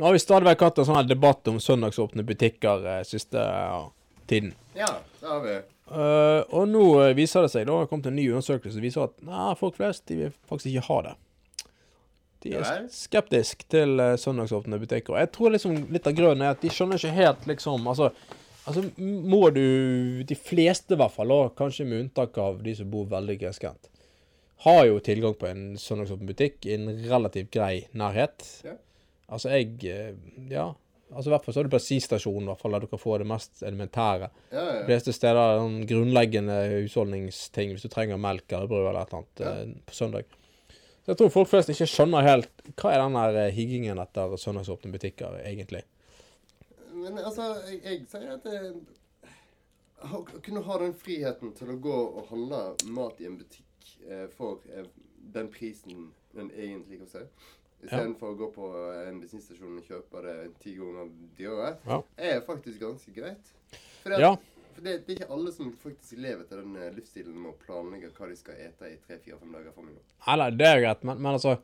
Nå har vi stadig vekk hatt en sånn debatt om søndagsåpne butikker eh, siste ja, tiden. Ja, det har vi. Uh, og nå eh, viser det seg, da har det kommet en ny undersøkelse som viser at nei, folk flest de vil faktisk ikke ha det. De er skeptiske til uh, søndagsåpne butikker. Jeg tror liksom litt av grunnen er at de skjønner ikke helt liksom Altså, altså må du De fleste, i hvert fall, og kanskje med unntak av de som bor veldig gressgrendt, har jo tilgang på en søndagsåpen butikk i en relativt grei nærhet. Ja. Altså, jeg eh, Ja. Altså, I hvert fall så er det bensinstasjonen, hvert fall, der du kan få det mest elementære. Ja, De ja. fleste steder er det grunnleggende husholdningsting hvis du trenger melk eller brød eller et eller annet eh, på søndag. Så jeg tror folk flest ikke skjønner helt hva er den der eh, higgingen etter søndagsåpne butikker egentlig. Men altså, jeg, jeg sier at det, å kunne ha den friheten til å gå og handle mat i en butikk eh, for eh, den prisen den egentlig koster, istedenfor å gå på en bensinstasjon og kjøpe det ti ganger dyrere, Ja. er faktisk ganske greit. For, det, Ja. for det, det er ikke alle som faktisk lever til den eh, livsstilen med å planlegge hva de skal ete i tre-fire-fem dager framover. Nei, det er greit, men, men altså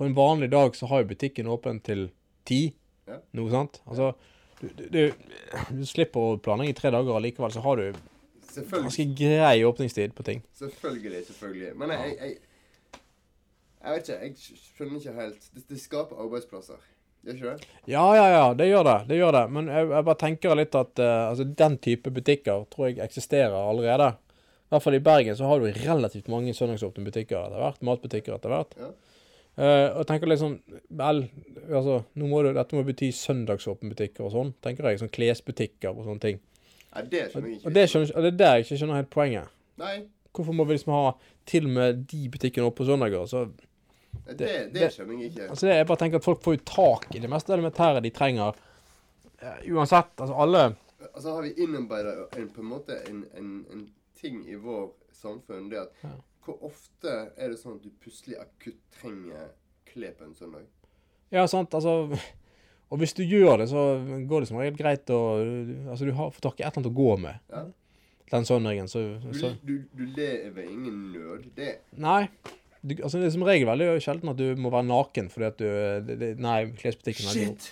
På en vanlig dag så har jo butikken åpen til ti. Ja. Noe sant? Altså du, du, du, du slipper å planlegge i tre dager, og likevel så har du ganske grei åpningstid på ting. Selvfølgelig, selvfølgelig. Men jeg, jeg, jeg, vet ikke, jeg skjønner ikke helt. Det, det skaper arbeidsplasser. Gjør ikke det? Ja, ja, ja, det gjør det. det gjør det. Men jeg, jeg bare tenker litt at uh, altså, den type butikker tror jeg eksisterer allerede. I hvert fall i Bergen så har du relativt mange søndagsåpne butikker etter hvert. Matbutikker etter hvert. Ja. Uh, og tenker liksom Vel, altså, må det, dette må bety søndagsåpne butikker og sånn, tenker jeg. Sånn klesbutikker og sånne ting. Nei, det skjønner jeg Og ikke. det, skjønner, og det er der jeg ikke skjønner helt poenget. Nei, Hvorfor må vi liksom ha til og med de butikkene oppe på søndager? Så, det, det, det- skjønner jeg ikke. altså det, jeg bare tenker at folk får jo tak i det meste elementære de trenger. Eh, uansett. Altså alle Altså har vi innarbeida en, på en måte en, en, en ting i vår samfunn, det at Ja. hvor ofte er det sånn at du plutselig akutt trenger klær på en søndag? Ja, sant. Altså Og hvis du gjør det, så går det som regel greit å Altså, du har får tak i et eller annet å gå med Ja. den søndagen, så, Du, så du, du lever ingen nød. Det Nei. Du, altså, det er som regel veldig sjelden at du må være naken fordi at du det, det, Nei, klesbutikken er ikke Shit!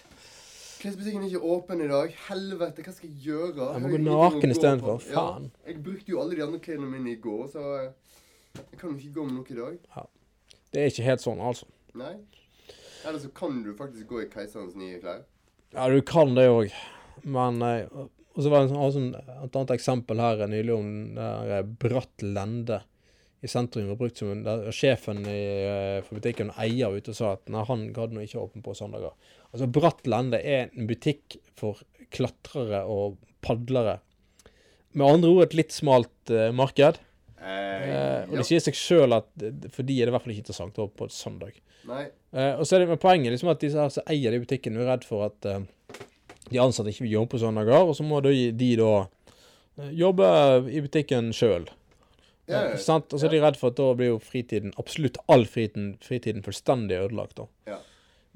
Klesbutikken er ikke åpen i dag. Helvete, hva skal jeg gjøre? Jeg må gå naken istedenfor. Faen. Ja, jeg brukte jo alle de andre klærne mine i går, så eh, jeg kan jo ikke gå med noe i dag. Ja. Det er ikke helt sånn, altså. Nei. Eller så kan du faktisk gå i keiserens nye klær. Ja, du kan det òg, men nei... Og så var det sånn, sånn, et annet eksempel her nylig om eh, Bratt Lende i sentrum. var brukt som en, der Sjefen i, eh, for butikken, eier, ute og sa at nei, han gadd nå ikke åpne på søndager. Altså, Bratt Lende er en butikk for klatrere og padlere. Med andre ord et litt smalt uh, marked. Eh, og ja. det sier seg sjøl at eh, for de er det i hvert fall ikke interessant å på et søndag. Eh, og så er det med poenget liksom at de som eier de butikkene, er redd for at eh, de ansatte ikke vil jobbe på søndager, og så må de, de da eh, jobbe i butikken sjøl. Ja, ja. sant? Og så er de redd for at da blir jo fritiden, absolutt all fritiden, fritiden fullstendig ødelagt. da. Ja.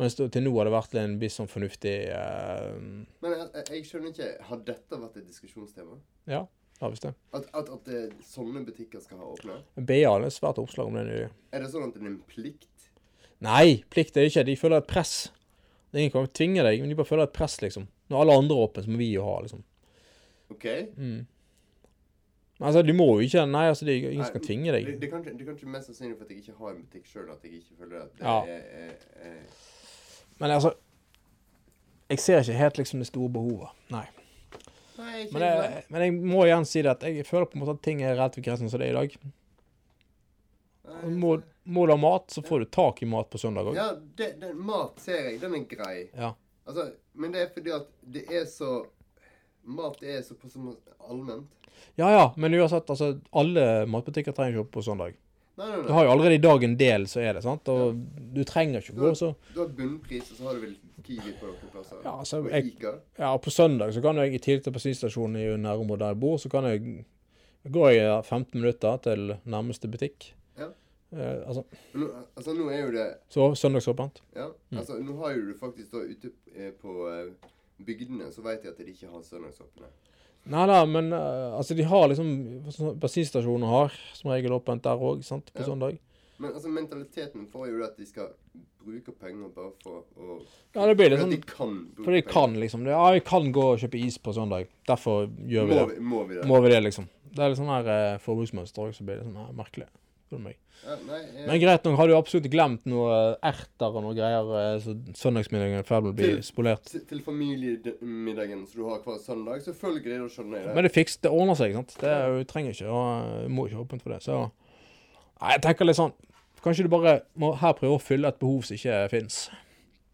Mens til nå har det vært en viss sånn fornuftig uh... Men jeg, jeg- jeg skjønner ikke Har dette vært et diskusjonstema? Ja, ja visst det. At, at, at det, sånne butikker skal ha åpne? BA hadde et svært oppslag om det nylig. Er det sånn at det er en plikt? Nei, plikt er det ikke. De føler et press. Ingen kan tvinge deg, men de bare føler et press, liksom. Når alle andre er åpne, så må vi jo ha, liksom. OK? Mm. Men altså, du må jo ikke Nei, altså, det er ingen som kan tvinge deg. Det, det, kan ikke, det er kanskje mest sannsynlig for at jeg ikke har en butikk sjøl, at jeg ikke føler at det Ja. er, er, er Men altså Jeg ser ikke helt liksom det store behovet. Nei. Nei, ikke Men jeg, men jeg må igjen si det at jeg føler på en måte at ting er relativt greit som det er i dag. Nei, Må, må du ha mat, så får du tak i mat på søndag òg. Ja, det, det, mat ser jeg. Den er grei. Ja. Altså, men det er fordi at det er så Mat er såpass allment. Ja ja, men uansett, altså alle matbutikker trenger ikke opp på søndag. Nei, nei, Du har jo allerede i dag en del, så er det, sant? Og du trenger ikke gå så Du har bunnpris, og så har du vel Kiwi på noen plasser. Ja, altså, jeg- Ja, på søndag så kan jeg i tillegg til bensinstasjonen i nærområdet der jeg bor, så kan jeg gå i 15 minutter til nærmeste butikk. Ja. Eh, altså, nå, altså, nå er jo det så søndagsåpent. Ja, altså nå har jo du faktisk da ute eh, på eh, bygdene, så vet jeg at de ikke har søndagsåpne. Nei da, men uh, altså de har liksom sånn Bensinstasjoner har som regel åpent der òg, sant, på Ja. søndag. Men altså mentaliteten får jo at de skal bruke penger bare for å Ja, det blir litt sånn de kan bruke For de kan liksom det. Ja, vi kan gå og kjøpe is på søndag. Derfor gjør vi må, det. vi, må vi det? Må vi det, liksom. Det er litt sånn her uh, forbruksmønster òg, som blir litt sånn her merkelig. Spør du meg. Ja, nei, jeg... Men greit nok, har du absolutt glemt noe erter og noe greier, eh, så søndagsmiddagen er ferdig med å bli Til- spolert. til, til familiemiddagen som du har hver søndag, selvfølgelig, da skjønner jeg det. Men det fiks, det ordner seg, sant. Det jo- trenger ikke, og må ikke åpent for det. Så Nei, jeg tenker litt sånn Kanskje du bare må her prøve å fylle et behov som ikke fins.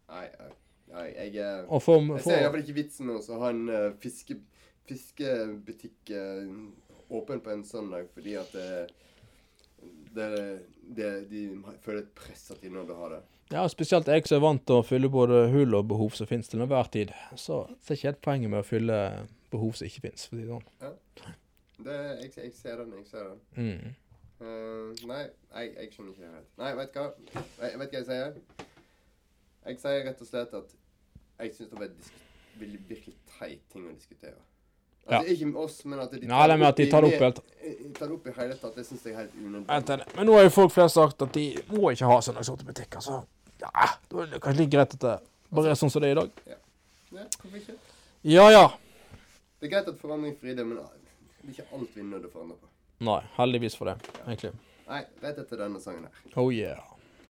Nei, nei, nei jeg, for, jeg få jeg ser iallfall ikke vitsen med å ha en uh, fiske, fiskebutikk eh, åpen på en søndag fordi at det, det, det, de føler et press at de nå vil ha det. Ja, spesielt jeg som er vant til å fylle både hull og behov som finnes til enhver tid. Så ser ikke helt poenget med å fylle behov som ikke finnes, for å si det sånn. jeg, jeg ser den, jeg ser den. Mm. Uh, nei, jeg, jeg skjønner ikke det helt. Nei, vet du hva? Jeg, vet hva jeg sier? Jeg sier rett og slett at jeg syns det var en virkelig teit ting å diskutere. Altså, Ikke med oss, men at de Nei, det med at de tar opp helt tar opp i hele tatt. Det syns jeg er helt unødvendig. Men nå har jo folk flest sagt at de må ikke ha søndagsåpne butikker, så ja, da er det kanskje like greit at det bare er sånn som det er i dag. Ja, hvorfor ikke? Ja ja. Det er greit at forandring frider, men ah, det er ikke alt vi er nødt til å forandre på. Nei, heldigvis for det, egentlig. Nei, rett etter denne sangen her. Oh yeah.